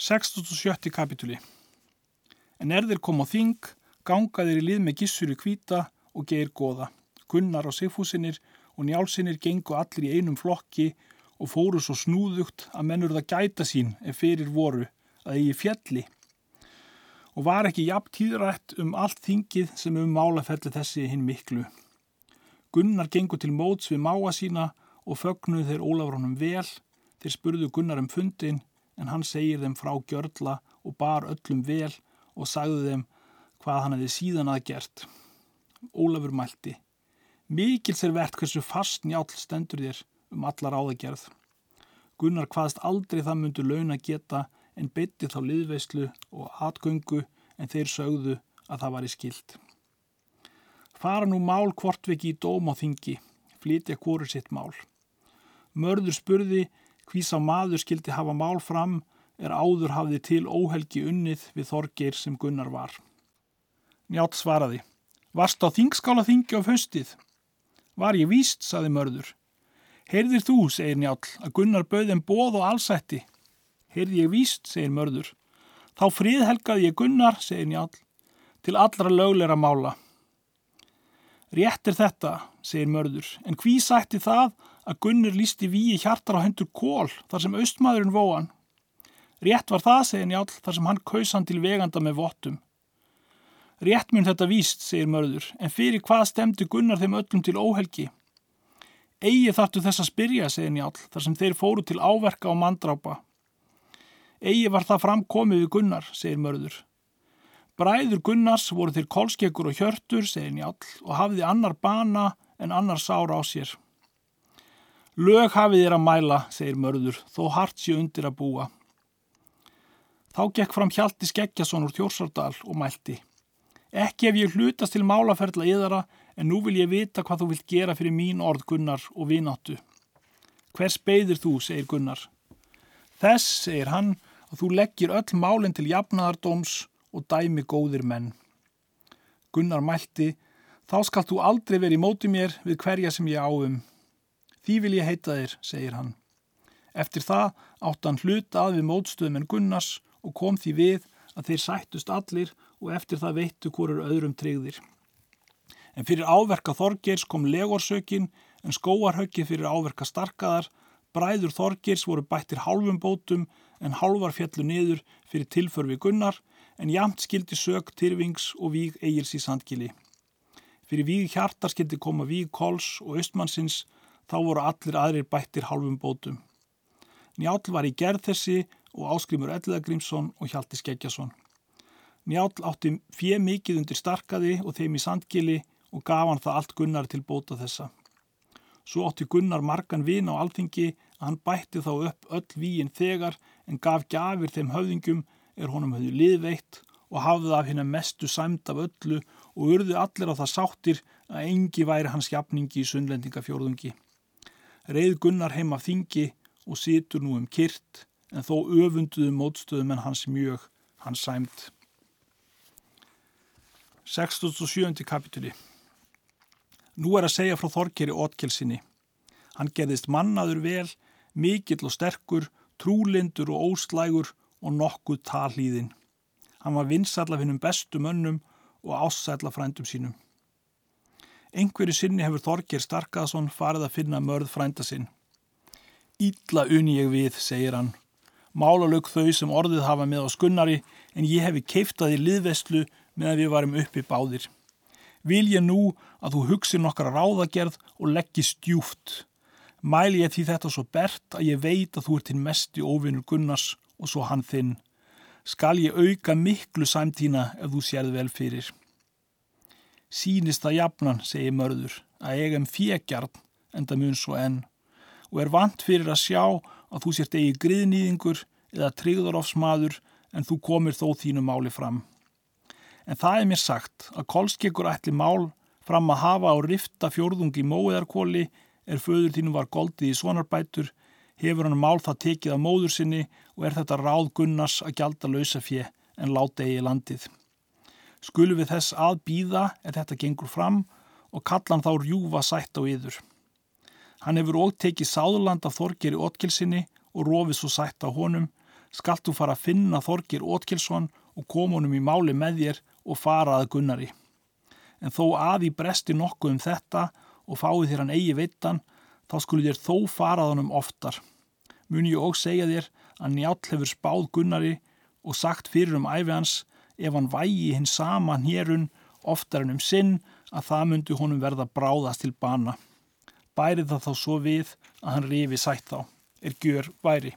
67. kapituli En er þeir kom á þing, ganga þeir í lið með gissur í kvíta og geir goða. Gunnar og Sigfúsinir og njálsinir gengu allir í einum flokki og fóru svo snúðugt að mennur það gæta sín ef fyrir voru að eigi fjalli. Og var ekki jafn tíðrætt um allt þingið sem um málafelli þessi hinn miklu. Gunnar gengu til móts við máa sína og fögnuð þeir Ólafrónum vel, þeir spurðu Gunnar um fundin en hann segir þeim frá gjörla og bar öllum vel og sagði þeim hvað hann hefði síðan aðgert. Ólafur mælti. Mikils er verðt hversu fast njál stendur þér um allar áðagerð. Gunnar hvaðst aldrei það myndu laun að geta en bytti þá liðveislu og atgöngu en þeir sögðu að það var í skild. Fara nú mál kvortveki í dóm á þingi, flytja hvoru sitt mál. Mörður spurði hví sá maður skildi hafa mál fram er áður hafði til óhelgi unnið við Þorgeir sem Gunnar var. Njátt svaraði, varst á þingskála þingi á föstið? Var ég víst, saði mörður. Heyrðir þú, segir Njál, að Gunnar bauð en bóð og allsætti. Heyrði ég víst, segir mörður. Þá fríðhelgaði ég Gunnar, segir Njál, til allra lögleira mála. Rétt er þetta, segir mörður, en hví sætti það að Gunnar lísti víi hjartar á hendur kól þar sem austmaðurinn vóan. Rétt var það, segir Njál, þar sem hann kausan til veganda með vottum. Rétt mun þetta víst, segir mörður, en fyrir hvað stemdi Gunnar þeim öllum til óhelgi? Egi þartu þess að spyrja, segir Njál, þar sem þeir fóru til áverka og mandrápa. Egi var það framkomið við Gunnar, segir mörður. Bræður Gunnars voru þeir kolskekkur og hjörtur, segir Njál, og hafiði annar bana en annar sára á sér. Lög hafið þér að mæla, segir mörður, þó hart sé undir að búa. Þá gekk fram Hjalti Skeggjason úr Þjórsardal og mælti. Ekki ef ég hlutast til málaferðla yðara en nú vil ég vita hvað þú vilt gera fyrir mín orð Gunnar og vináttu. Hvers beigðir þú, segir Gunnar. Þess, segir hann, að þú leggir öll málinn til jafnaðardóms og dæmi góðir menn. Gunnar mælti, þá skal þú aldrei verið í móti mér við hverja sem ég áum. Því vil ég heita þér, segir hann. Eftir það átt hann hluta að við mótstöðum en Gunnars og kom því við að þeir sættust allir og eftir það veittu hverjur öðrum tryggðir. En fyrir áverka Þorgeirs kom legorsökin en skóarhöggið fyrir áverka starkaðar, bræður Þorgeirs voru bættir hálfum bótum en hálfar fjallu niður fyrir tilförfi gunnar en jamt skildi sök Tyrfings og víg eigils í sandgili. Fyrir víg hjartar skildi koma víg Kols og Östmannsins þá voru allir aðrir bættir hálfum bótum. Njál var í gerð þessi og áskrimur Elliðagrímsson og Hjalti Skeggjason. Njál átti fjö mikið undir starkaði og þeim í sandgili og gaf hann það allt Gunnar til bóta þessa. Svo átti Gunnar margan vin á alþingi að hann bætti þá upp öll víin þegar en gaf gafir þeim höfðingum er honum höfðu liðveitt og hafði af hennar mestu sæmt af öllu og urðu allir á það sáttir að engi væri hans jafningi í sunnlendingafjórðungi. Reið Gunnar heim af þingi og situr nú um kyrt en þó öfunduðu mótstöðum en hans mjög hans sæmt. 67. kapituli Nú er að segja frá Þorkeri Ótkelsinni. Hann gerðist mannaður vel, mikill og sterkur, trúlindur og óslægur og nokkuð talíðin. Hann var vinsall af hennum bestu mönnum og ássætla frændum sínum. Engveri sinni hefur Þorger Starkaðsson farið að finna mörð frænda sinn. Ítla unni ég við, segir hann. Málalög þau sem orðið hafa með á skunnari en ég hefi keiftað í liðvestlu meðan við varum uppi báðir. Vil ég nú að þú hugsi nokkra ráðagerð og leggji stjúft. Mæli ég því þetta svo bert að ég veit að þú ert hinn mest í óvinnur Gunnars og svo hann þinn. Skal ég auka miklu samtína ef þú sérð vel fyrir. Sýnist það jafnan, segir mörður, að em fjegjarn en það mun svo enn og er vant fyrir að sjá að þú sért eigi griðnýðingur eða tryggðarofsmaður en þú komir þó þínu máli fram. En það er mér sagt að kolskekkur ætli mál fram að hafa á rifta fjórðungi móiðarkóli er föður þínu var goldið í svonarbætur, hefur hann mál það tekið af móður sinni og er þetta ráð Gunnars að gjalda lausa fjö en láta eigi landið. Skulum við þess að býða er þetta gengur fram og kallan þá rjúfa sætt á yður. Hann hefur ótt tekið sáðurland af Þorgeri Ótkilsinni og rofið svo sætt á honum, skalt þú fara að finna Þorgir Ótkilsson og koma honum í máli með þér og fara að Gunnari. En þó að í bresti nokkuð um þetta og fáið þér hann eigi veittan, þá skulle þér þó farað honum oftar. Mun ég og segja þér að njáll hefur spáð Gunnari og sagt fyrir um æfi hans ef hann vægi hins sama hérun oftar en um sinn að það myndi honum verða bráðast til bana. Bærið það þá svo við að hann rifi sætt þá, er gjör væri.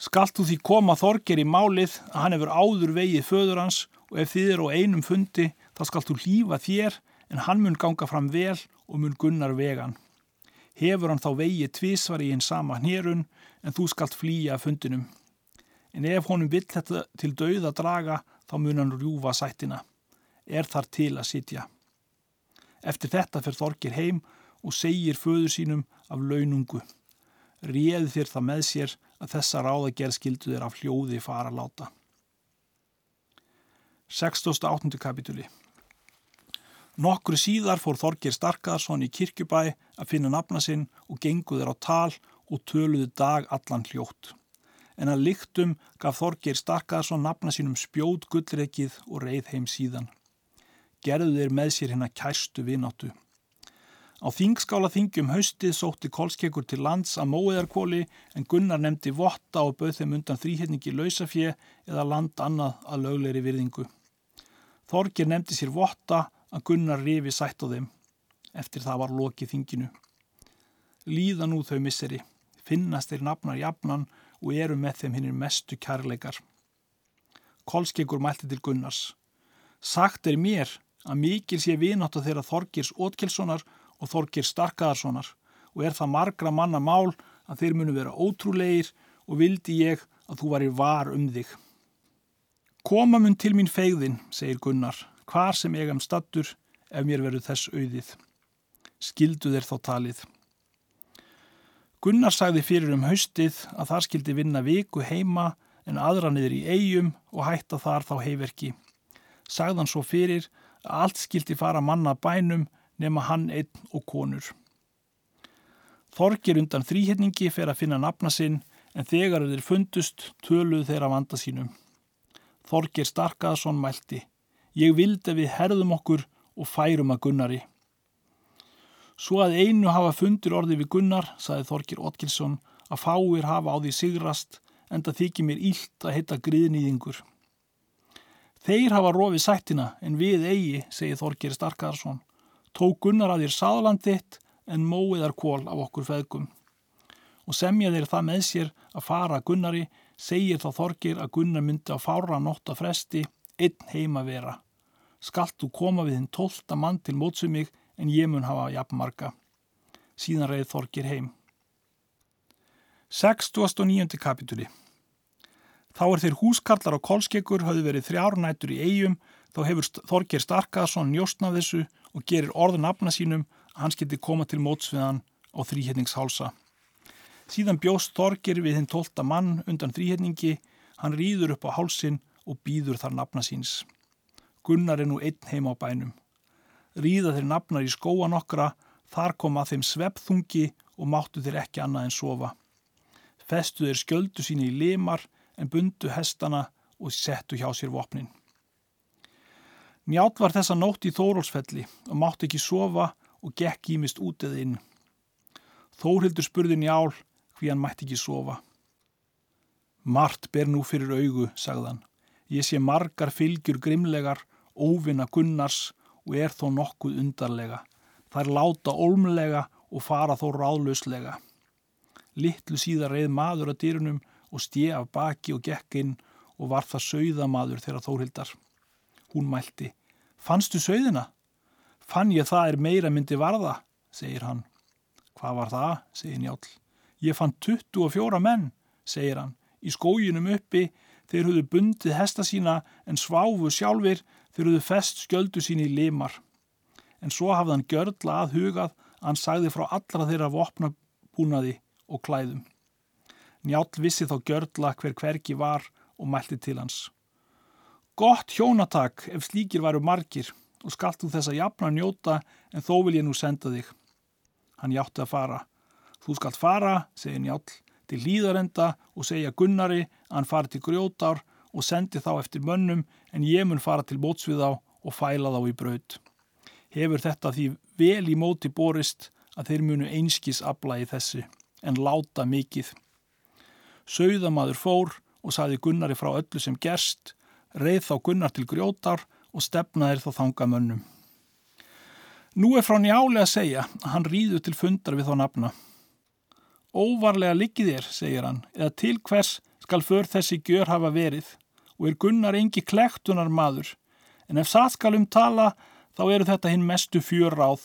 Skalt þú því koma þorger í málið að hann hefur áður vegið föður hans og ef þið er á einum fundi þá skalt þú lífa þér en hann mun ganga fram vel og mun gunnar vegan. Hefur hann þá vegið tvísvar í einn sama hnérun en þú skalt flýja fundinum. En ef honum vill þetta til dauða draga þá mun hann rjúfa sættina. Er þar til að sitja. Eftir þetta fer Þorgir heim og segir föður sínum af launungu. Réð þér það með sér að þessa ráðagerð skildu þér af hljóði fara láta. 68. kapitúli Nokkru síðar fór Þorgir Starkaðarsson í kirkjubæ að finna nafna sinn og genguður á tal og töluðu dag allan hljótt. En að líktum gaf Þorgir Starkaðarsson nafna sínum spjót gullreikið og reið heim síðan. Gerðu þeir með sér hérna kæstu vináttu. Á þingskála þingjum haustið sótti Kolskekkur til lands að móiðarkóli en Gunnar nefndi votta og bauð þeim undan þrýhetningi lausafjö eða land annað að lögleiri virðingu. Þorgir nefndi sér votta að Gunnar rifi sætt á þeim. Eftir það var lokið þinginu. Líða nú þau misseri, finnast þeir nafnar jafnan og eru með þeim hinnir mestu kærleikar. Kolskekkur mælti til Gunnars. Sagt er mér að mikil sé vinátt að þeirra Þorgirs Ótkelssonar og Þorgir Starkaðarssonar og er það margra manna mál að þeir munu vera ótrúleir og vildi ég að þú varir var um þig. Koma mun til mín fegðin, segir Gunnar, hvar sem ég am stattur ef mér veru þess auðið. Skildu þeir þá talið. Gunnar sagði fyrir um haustið að þar skildi vinna viku heima en aðra niður í eigum og hætta þar þá heiverki. Sagðan svo fyrir að allt skildi fara manna bænum nema hann einn og konur. Þorgir undan þrýhetningi fer að finna nafna sinn en þegar þeir fundust töluð þeirra vanda sínum. Þorgir Starkaðsson mælti. Ég vildi við herðum okkur og færum að Gunnari. Svo að einu hafa fundur orði við Gunnar, saði Þorgir Otkilsson, að fáir hafa á því sigrast en það þykir mér ílt að heita griðnýðingur. Þeir hafa rofið sættina en við eigi, segi Þorgir Starkaðarsson tók Gunnar að þér sáðlanditt en móiðar kól af okkur feðgum. Og semja þeir það með sér að fara Gunnari, segir þá Þorgir að Gunnar myndi á fára nótt að fresti, einn heima vera. Skalt þú koma við þinn tólta mann til mótsumig en ég mun hafa jafnmarka. Síðan reyð Þorgir heim. 69. kapitúli Þá er þeir húskallar á Kolskeggur hafðu verið þrjárnætur í eigum þá hefur Þorgir Starkaðsson njóstn af þessu og gerir orðu nafna sínum að hans geti koma til mótsviðan á þrýhetningshálsa. Síðan bjóst Þorgir við hinn tólta mann undan þrýhetningi, hann rýður upp á hálsin og býður þar nafna síns. Gunnar er nú einn heima á bænum. Rýða þeir nafnar í skóan okkra, þar kom að þeim sveppþungi og máttu þeir ekki annað en sofa. Festu þeir sköldu síni í limar en bundu hestana og settu hjá sér vopnin. Njátt var þessa nótt í Þórólsfelli og mátt ekki sofa og gekk ímist út eða inn. Þórhildur spurði Njál hví hann mætti ekki sofa. Mart ber nú fyrir augu, sagðan. Ég sé margar fylgjur grimlegar, óvinna gunnars og er þó nokkuð undarlega. Er láta olmlega og fara þó ráðlauslega. Littlu síðar reið maður að dyrunum og stið af baki og gekk inn og var það sögðamadur þegar Þórhildar. Hún mælti. Fannstu sögðina? Fann ég það er meira myndi varða, segir hann. Hvað var það, segir Njál. Ég fann 24 menn, segir hann, í skójunum uppi þeir höfðu bundið hesta sína en sváfu sjálfur höfðu fest skjöldu sín í limar. En svo hafði hann gjörla að hugað að hann sagði frá allra þeirra vopnabúnaði og klæðum. Njál vissi þá gjörla hver hverki var og mælti til hans. Gott hjónatak ef slíkir varu margir og skallt þú þess að jafna njóta en þó vil ég nú senda þig. Hann hjátti að fara. Þú skalt fara, segir Njál, til hlýðarenda og segja Gunnari að hann fari til grjótar og sendi þá eftir mönnum en ég mun fara til mótsvið á og fæla þá í braut. Hefur þetta því vel í móti borist að þeir munu einskis abla í þessi en láta mikið. Sauðamaður fór og saði Gunnari frá öllu sem gerst, reið þá Gunnar til grjótar og stefnaðir þá þanga mönnum. Nú er frá njáli að segja að hann rýður til fundar við þá nafna. Óvarlega likið þér, segir hann, eða til hvers skal för þessi gjör hafa verið og er Gunnar engi klektunar maður, en ef það skal um tala þá eru þetta hinn mestu fjör ráð.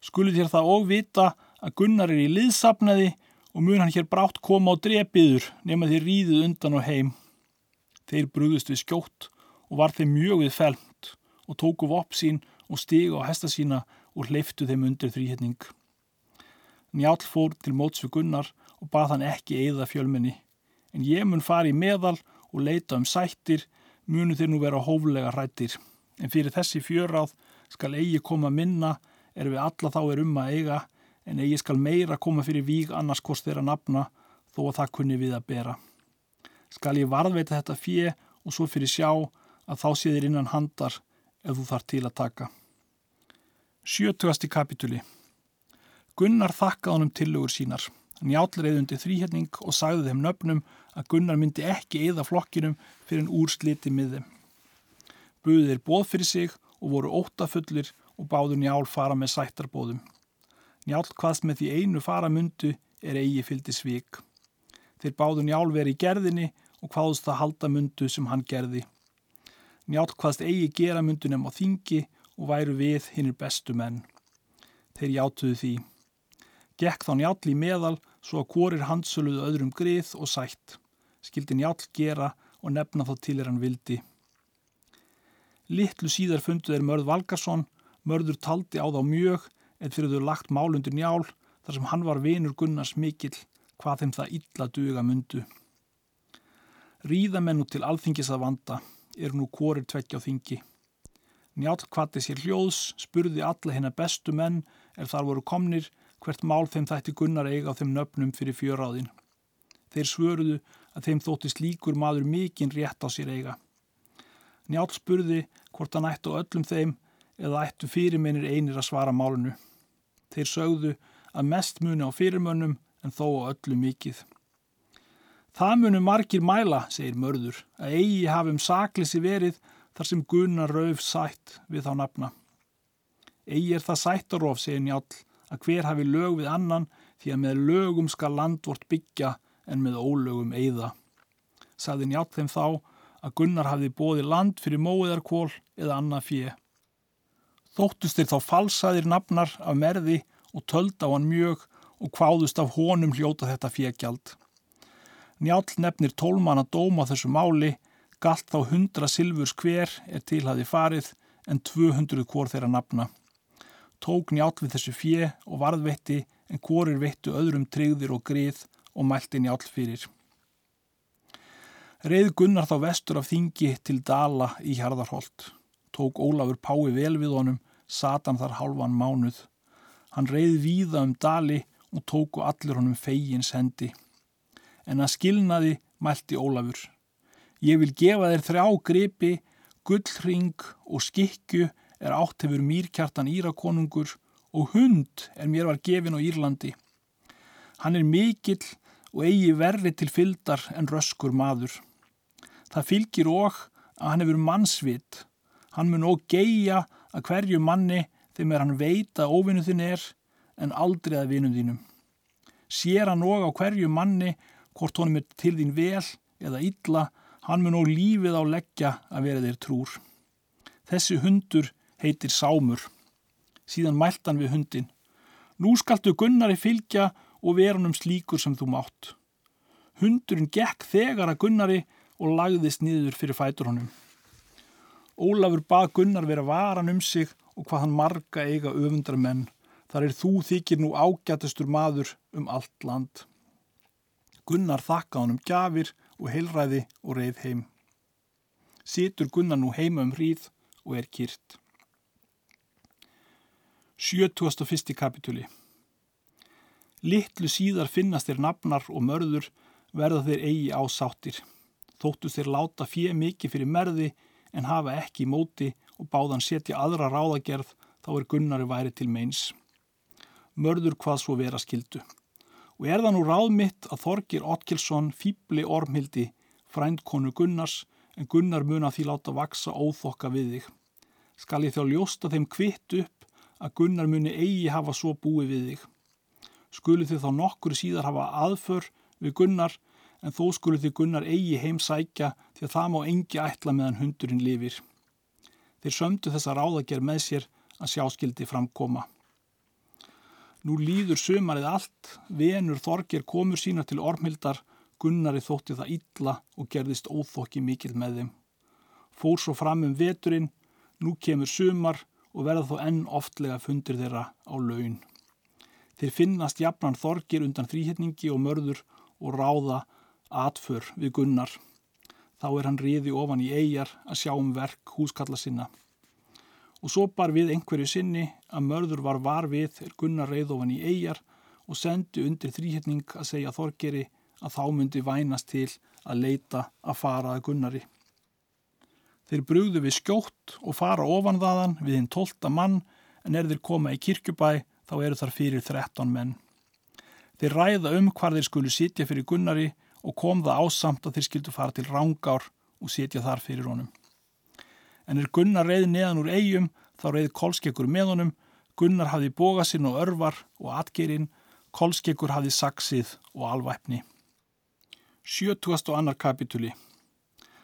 Skuli þér það og vita að Gunnar er í liðsapnaði og mun hann hér brátt koma á drepiður nema þeir ríðuð undan og heim. Þeir brúðust við skjótt og var þeim mjög við felmt og tóku vopp sín og stiga á hesta sína og hleyftu þeim undir þrýhetning. Njál fór til móts við Gunnar og bað hann ekki eigða fjölmenni, en ég mun fari í meðal og leita um sættir, munu þeir nú vera hóflega hrættir. En fyrir þessi fjöráð skal eigi koma minna er við alla þá er um að eiga en eigi skal meira koma fyrir víg annars kost þeirra nafna þó að það kunni við að bera. Skal ég varðveita þetta fjö og svo fyrir sjá að þá sé þér innan handar ef þú þarf til að taka. Sjötugasti kapituli Gunnar þakkaði honum tillögur sínar. Undir þrýhetning og sagði þeim nöfnum að Gunnar myndi ekki eða flokkinum fyrir en úrsliti með þeim. Buðið er bóð fyrir sig og voru óttafullir og báðu njál fara með sættarbóðum. Njál hvaðst með því einu faramundu er eigi fyldi svík. Þeir báðu njál verið í gerðinni og hvaðust það halda mundu sem hann gerði. Njál hvaðst eigi gera mundunum á þingi og væru við hinnir bestu menn. Þeir játuðu því. Gekk þá njál í meðal svo að hvorir handsöluðu öðrum grið og sætt. Skildi njál gera og nefna þá til er hann vildi. Littlu síðar fundu þeir Mörð Valgarsson, Mörður taldi á þá mjög eða fyrir þau lagt málundur njál þar sem hann var vinur Gunnars mikill hvað þeim það illa duga mundu. Ríðamennu til alþingis að vanda eru nú kórir tveggja á þingi. Njál hvati sér hljóðs, spurði alla hennar bestu menn ef þar voru komnir hvert mál þeim þætti Gunnar eiga á þeim nöfnum fyrir fjöráðin. Þeir svöruðu að þeim þótti slíkur maður mikinn rétt á sér eiga. Njál spurði hvort hann ættu öllum þeim eða ættu fyrirmennir einir að svara málunu. Þeir sögðu að mest muni á fyrirmönnum en þó á öllu mikið. Það munu margir mæla, segir mörður, að eigi hafum saklisi verið þar sem Gunnar rauf sætt við þá nafna. Egi er það sættarof, segir njál, að hver hafi lög við annan því að með lögum skal landvort byggja en með ólögum eigða. Saði njál þeim þá að Gunnar hafi bóði land fyrir móiðarkól eða annað fjö. Þóttust þeir þá falsaðir nafnar af merði og töld á hann mjög og hváðust af honum hljóta þetta fjegjald. Njál nefnir tólmann að dóma þessu máli, galt þá hundra silfurs hver er til hafi farið en 200 hvort þeirra nafna. Tók njál við þessu fje og varðvetti en hvorir veittu öðrum tryggðir og grið og mælti njál fyrir. Reið Gunnar þá vestur af þingi til Dala í Hjarðarholt tók Ólafur Pái vel við honum, satan þar halvan mánuð. Hann reyði víða um dali og tóku allir honum fegins hendi. En að skilnaði mælti Ólafur. Ég vil gefa þér þrjá gripi, gullring og skikju er átt hefur mýrkjartan Írakonungur og hund er mér var gefin á Írlandi. Hann er mikill og eigi verri til fyldar en röskur maður. Það fylgir óg að hann hefur mannsvit Hann mun og geia að hverju manni þeim er hann veit að óvinnu þinn er en aldrei að vinum þínum. Sér hann og á hverju manni hvort honum er til þín vel eða illa, hann mun og lífið á leggja að vera þeir trúr. Þessi hundur heitir Sámur. Síðan mælt hann við hundin. Nú skaltu Gunnari fylgja og vera hann um slíkur sem þú mátt. Hundurinn gekk þegar að Gunnari og lagðist niður fyrir fætur honum. Ólafur bað Gunnar vera varan um sig og hvað hann marga eiga öfundra menn. Þar er þú þykir nú ágætastur maður um allt land. Gunnar þakka hann um gafir og heilræði og reið heim. Situr Gunnar nú heima um hríð og er kýrt. 71. kapitúli Littlu síðar finnast þeir nafnar og mörður verða þeir eigi ásáttir. Þóttu þeir láta fjö mikið fyrir merði en hafa ekki í móti og báðan setja aðra ráðagerð þá er Gunnari væri til meins. Mörður hvað svo vera skildu. Og er það nú ráð mitt að Þorgir Otkilsson fýbli ormhildi frændkonu Gunnars en Gunnar mun að því láta vaksa óþokka við þig. Skal ég þá ljósta þeim kvitt upp að Gunnar muni eigi hafa svo búið við þig. Skulu þið þá nokkur síðar hafa aðför við Gunnar en þó skulu þið Gunnar eigi heimsækja því að það má engi ætla meðan hundurinn lifir. Þeir sömdu þessa ráðager með sér að sjáskildi framkoma. Nú líður sömarið allt, venur Þorger komur sína til ormhildar Gunnari þótti það illa og gerðist óþokki mikil með þeim. Fór svo fram um veturinn, nú kemur sumar og verða þó enn oftlega fundir þeirra á laun. Þeir finnast jafnan þorgir undan þrýhetningi og mörður og ráða atför við Gunnar. Þá er hann riði ofan í eigjar að sjá um verk húskalla sinna. Og svo bar við einhverju sinni að mörður var var við er Gunnar reið ofan í eigjar og sendi undir þrýhetning að segja þorgeri að þá myndi vænast til að leita að fara að Gunnari. Þeir brúðu við skjótt og fara ofan þaðan við hinn tólta mann en er þeir koma í kirkjubæ þá eru þar fyrir 13 menn. Þeir ræða um hvar þeir skulu sitja fyrir Gunnari og kom það ásamt að þeir skildu fara til Rángár og sitja þar fyrir honum. En er Gunnar reið neðan úr eigum þá reið Kolskekkur með honum, Gunnar hafði bóga sinn og örvar og atgerinn, Kolskekkur hafði saksið og alvæpni. 70. annar kapituli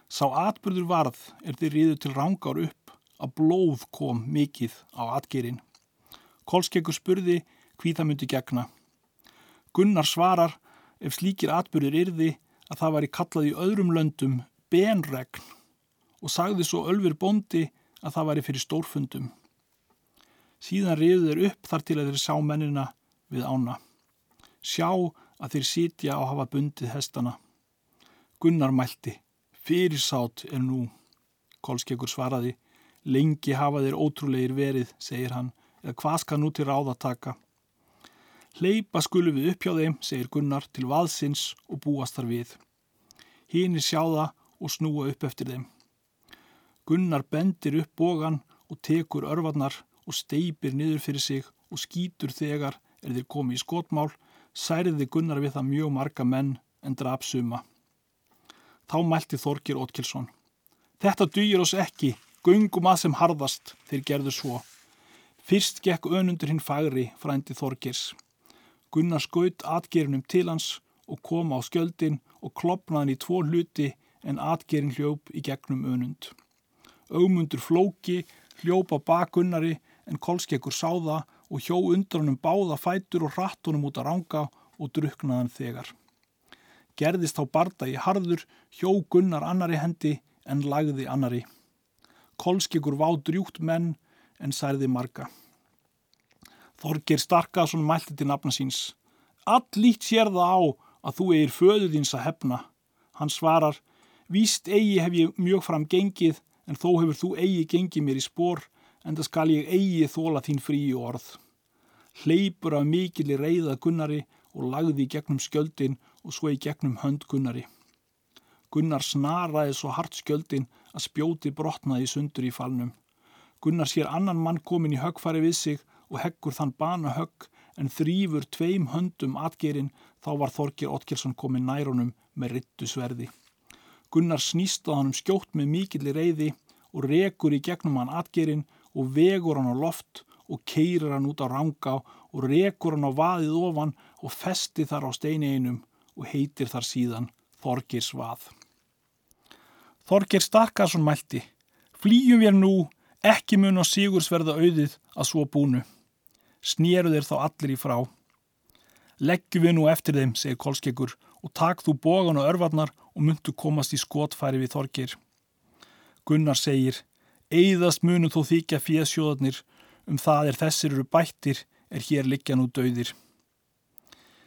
Sá atbyrður varð er þið ríðu til rángar upp að blóð kom mikið á atgerinn. Kolskeggur spurði hví það myndi gegna. Gunnar svarar ef slíkir atbyrður yrði að það væri kallað í öðrum löndum benregn og sagði svo Ölfur Bondi að það væri fyrir stórfundum. Síðan riðu þeir upp þar til að þeir sá mennina við ána. Sjá að þeir sitja og hafa bundið hestana. Gunnar mælti, fyrirsátt er nú. Kolskekkur svaraði, lengi hafa þeir ótrúleir verið, segir hann, eða hvað skal nú til ráða taka? Hleypa skulum við upp hjá þeim, segir Gunnar, til vaðsins og búast þar við. Hínir sjá það og snúa upp eftir þeim. Gunnar bendir upp bógan og tekur örvarnar og steipir niður fyrir sig og skýtur þegar er þeir komið í skotmál, særiði Gunnar við það mjög marga menn en draf suma. Þá mælti Þorgir Ótkilsson. Þetta dýr oss ekki, gungum að sem harðast, þeir gerðu svo. Fyrst gekk önundur hinn fagri, frændi Þorgirs. Gunnar skaut atgerinum til hans og kom á skjöldin og klopnaðan í tvo hluti en atgerin hljóp í gegnum önund. Augmundur flóki hljóp á bakunnari en kolskekkur sáða og hjó undan honum báða fætur og rattunum út að ranga og druknaðan þegar gerðist þá barda í harður, hjó gunnar annari hendi en lagði annari. Kolskyggur vá drjúkt menn en særði marga. Þorgir Starkason mælti til nafna síns. All lít sér það á að þú eigir föðu þins að hefna. Hann svarar, víst eigi hef ég mjög fram gengið en þó hefur þú eigi gengið mér í spór en það skal ég eigi þóla þín fríu orð. Hleypur af mikil í reyða gunnari og lagði gegnum skjöldin og svo í gegnum hönd Gunnari. Gunnar snaraði svo hart skjöldin að spjóti brotnaði sundur í falnum. Gunnar sér annan mann komin í höggfari við sig og heggur þann bana högg en þrýfur tveim höndum atgerinn þá var Þorgir Otkelsson komin nærunum með rittu sverði. Gunnar snýst á hann um skjótt með mikillir reyði og rekur í gegnum hann atgerinn og vegur hann á loft og keirir hann út á ranga og rekur hann á vaðið ofan og festi þar á steini einum og heitir þar síðan Þorgir Svað. Þorgir Starkarsson mælti, flýjum við nú, ekki mun og sigursverða auðið að svo búnu. Snýru þeir þá allir í frá. Leggjum við nú eftir þeim, segir Kolskeggur, og tak þú bógan og örvarnar og myndu komast í skotfæri við Þorgir. Gunnar segir, eigðast munu þó þykja fjöðsjóðarnir um það er þessir eru bættir er hér liggja nú döðir.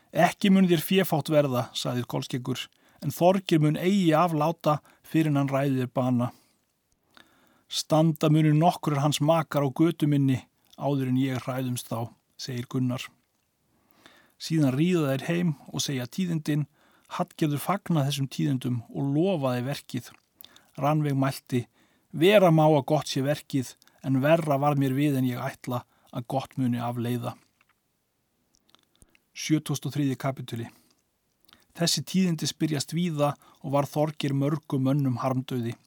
Ekki mun þér fjefátt verða, saðið Kolskeggur, en þorgir mun eigi afláta fyrir hann ræðir bana. Standa munir nokkur hans makar á götu minni áður en ég ræðumst þá, segir Gunnar. Síðan ríða þeir heim og segja tíðindin, Hallgerður fagna þessum tíðindum og lofaði verkið. Rannveig mælti, vera má að gott sé verkið, en verra var mér við en ég ætla að gott muni af leiða. 73. kapituli Þessi tíðindi spyrjast víða og var þorgir mörgum mönnum harmdauði.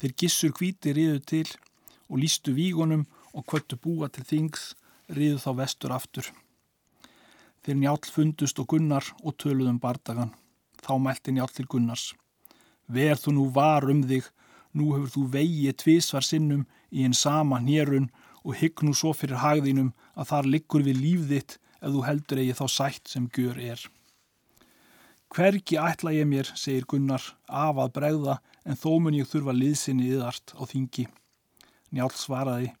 Þeir gissur hvíti riðu til og lístu vígunum og kvöttu búa til þings, riðu þá vestur aftur. Þeir njálf fundust og gunnar og töluðum bardagan. Þá mælti njálf til Gunnars. Verð þú nú var um þig, nú hefur þú vegið tvísvar sinnum í einn sama nýrun og hygg nú svo fyrir hagðinum að þar liggur við líf þitt ef þú heldur eigi þá sætt sem gjör er. Hvergi ætla ég mér, segir Gunnar, af að bregða en þó mun ég þurfa liðsinni yðart á þingi. Njálf svaraði,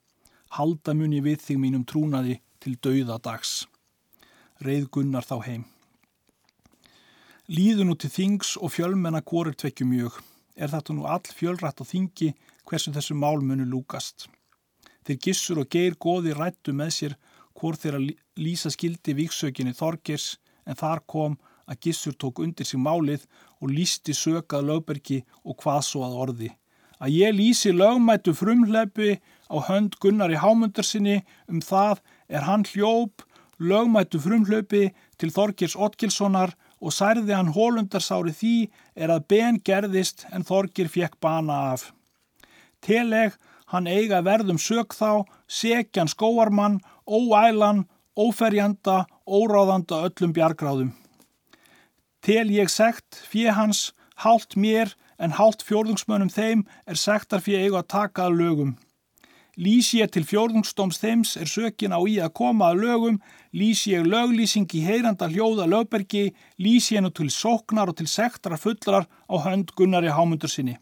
halda mun ég við þig mínum trúnaði til dauða dags. Reið Gunnar þá heim. Líðu nú til þings og fjölmenna kórir tvekju mjög. Er þetta nú all fjölrætt á þingi hversu þessu mál munu lúkast. Þeir gissur og geir goði rættu með sér hvort þeirra lýsa skildi viksökinni Þorgers en þar kom að gissur tók undir sig málið og lísti sökað lögbergi og hvað svo að orði. Að ég lýsi lögmættu frumhleipi á hönd Gunnar í hámundarsinni um það er hann hljóp lögmættu frumhlaupi til Þorgers Otkilssonar og særði hann hólundarsári því er að ben gerðist en Þorgir fekk bana af. Teleg hann eiga verðum sög þá, sekjan skóarmann, óælan, óferjanda, óráðanda öllum bjargráðum. Tel ég segt, fjö hans, hált mér en hált fjórðungsmönnum þeim er segtar fjö eiga að taka að lögum. Lýs ég til fjórðungsdóms þeims er sökin á í að koma að lögum, lýs ég löglýsing í heyranda hljóða lögbergi, lýs ég nú til sóknar og til sektar fullrar á hönd Gunnari Hámundur sinni.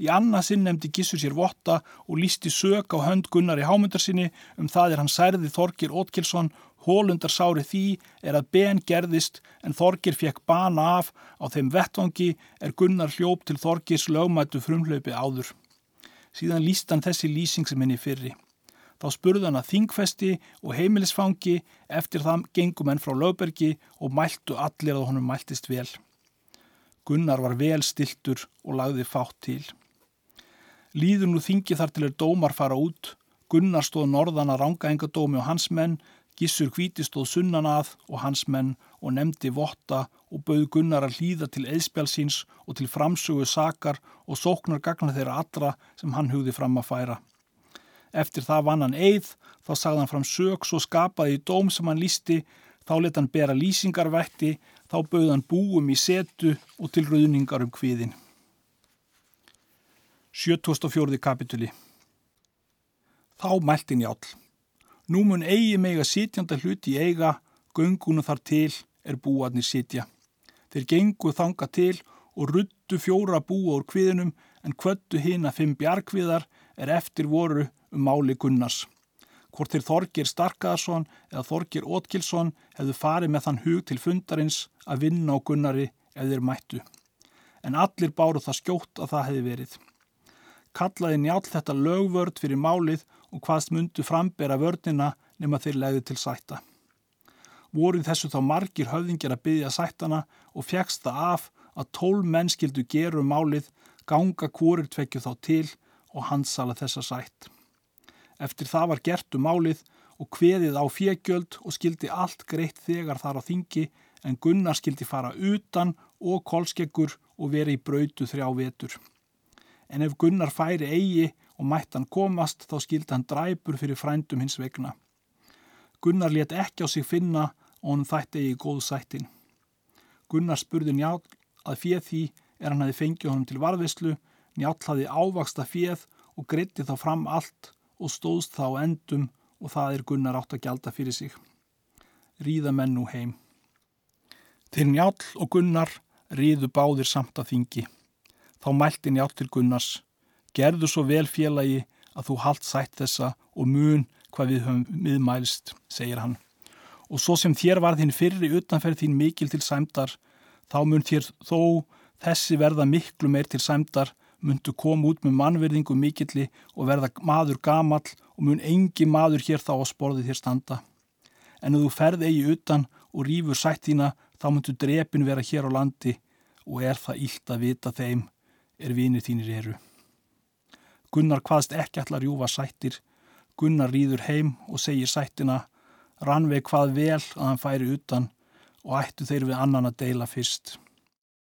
Í annarsinn nefndi Gissur sér votta og lísti sög á hönd Gunnari Hámundur sinni um það er hann særði Þorgir Ótkilsson, hólundar sári því er að ben gerðist en Þorgir fekk bana af á þeim vettvangi er Gunnar hljóp til Þorgirs lögmættu frumhlaupi áður. Síðan líst hann þessi lýsing sem henni fyrri. Þá spurði hann að þingfesti og heimilisfangi eftir það gengum henn frá lögbergi og mæltu allir að honum mæltist vel. Gunnar var vel stiltur og lagði fátt til. Líður nú þingi þar til er dómar fara út. Gunnar stóð norðan að ranga enga dómi og hans menn, Gissur hvíti stóð sunnan að og hans menn og nefndi votta og bauð Gunnar að hlýða til eðspjálsins og til framsögu sakar og sóknar gagna þeirra allra sem hann hugði fram að færa. Eftir það vann hann eið, þá sagði hann fram sög svo skapaði í dóm sem hann lísti, þá let hann bera lýsingarvætti, þá bauð hann búum í setu og til rauningar um kviðin. 74. kapituli Þá mælti njálf. Nú mun eigi meg að sitjanda hluti í eiga, göngunum þar til er búarnir sitja. Þeir gengu þanga til og ruttu fjóra búa úr kviðinum en kvöttu hinn að fimm bjargviðar er eftir voru um máli Gunnars. Hvort þeir Þorgir Starkaðarsson eða Þorgir Ótkilsson hefðu farið með þann hug til fundarins að vinna á Gunnari eða þeir mættu. En allir báru það skjótt að það hefði verið. Kallaði njál þetta lögvörd fyrir málið og hvaðst myndu frambera vördina nema þeir legði til sætta. Voruð þessu þá margir höfðingir að byggja sættana og fjækst það af að tól menn skildu geru um málið, ganga kórir tvekju þá til og hansala þessa sætt. Eftir það var gert um málið og hveðið á fjögjöld og skildi allt greitt þegar þar á þingi en Gunnar skildi fara utan og kolskeggur og veri í brautu þrjá vetur. En ef Gunnar færi eigi og mætt hann komast þá skildi hann dræpur fyrir frændum hins vegna. Gunnar let ekki á sig finna og hann þætti í góð sættin. Gunnar spurði njál að fjöð því er hann hefði fengið honum til varðvislu, njál hafði ávaksta fjöð og greitti þá fram allt og stóðst þá endum og það er Gunnar átt að gjalda fyrir sig. Ríða menn nú heim. Til njál og Gunnar ríðu báðir samt að þingi. Þá mælti njál til Gunnars Gerðu svo vel félagi að þú halt sætt þessa og mun hvað við höfum miðmælst, segir hann. Og svo sem þér var þín fyrri utanferð þín mikil til sæmdar, þá mun þér þó þessi verða miklu meir til sæmdar, mundu koma út með mannverðingu mikilli og verða maður gamall og mun engi maður hér þá á sporði þér standa. En þú ferð eigi utan og rýfur sættina þá myndu drepin vera hér á landi og er það ílt að vita þeim er vinir þínir eru. Gunnar hvaðst ekki allar júfa sættir, Gunnar rýður heim og segir sættina, Rannveig hvað vel að hann færi utan og ættu þeir við annan að deila fyrst.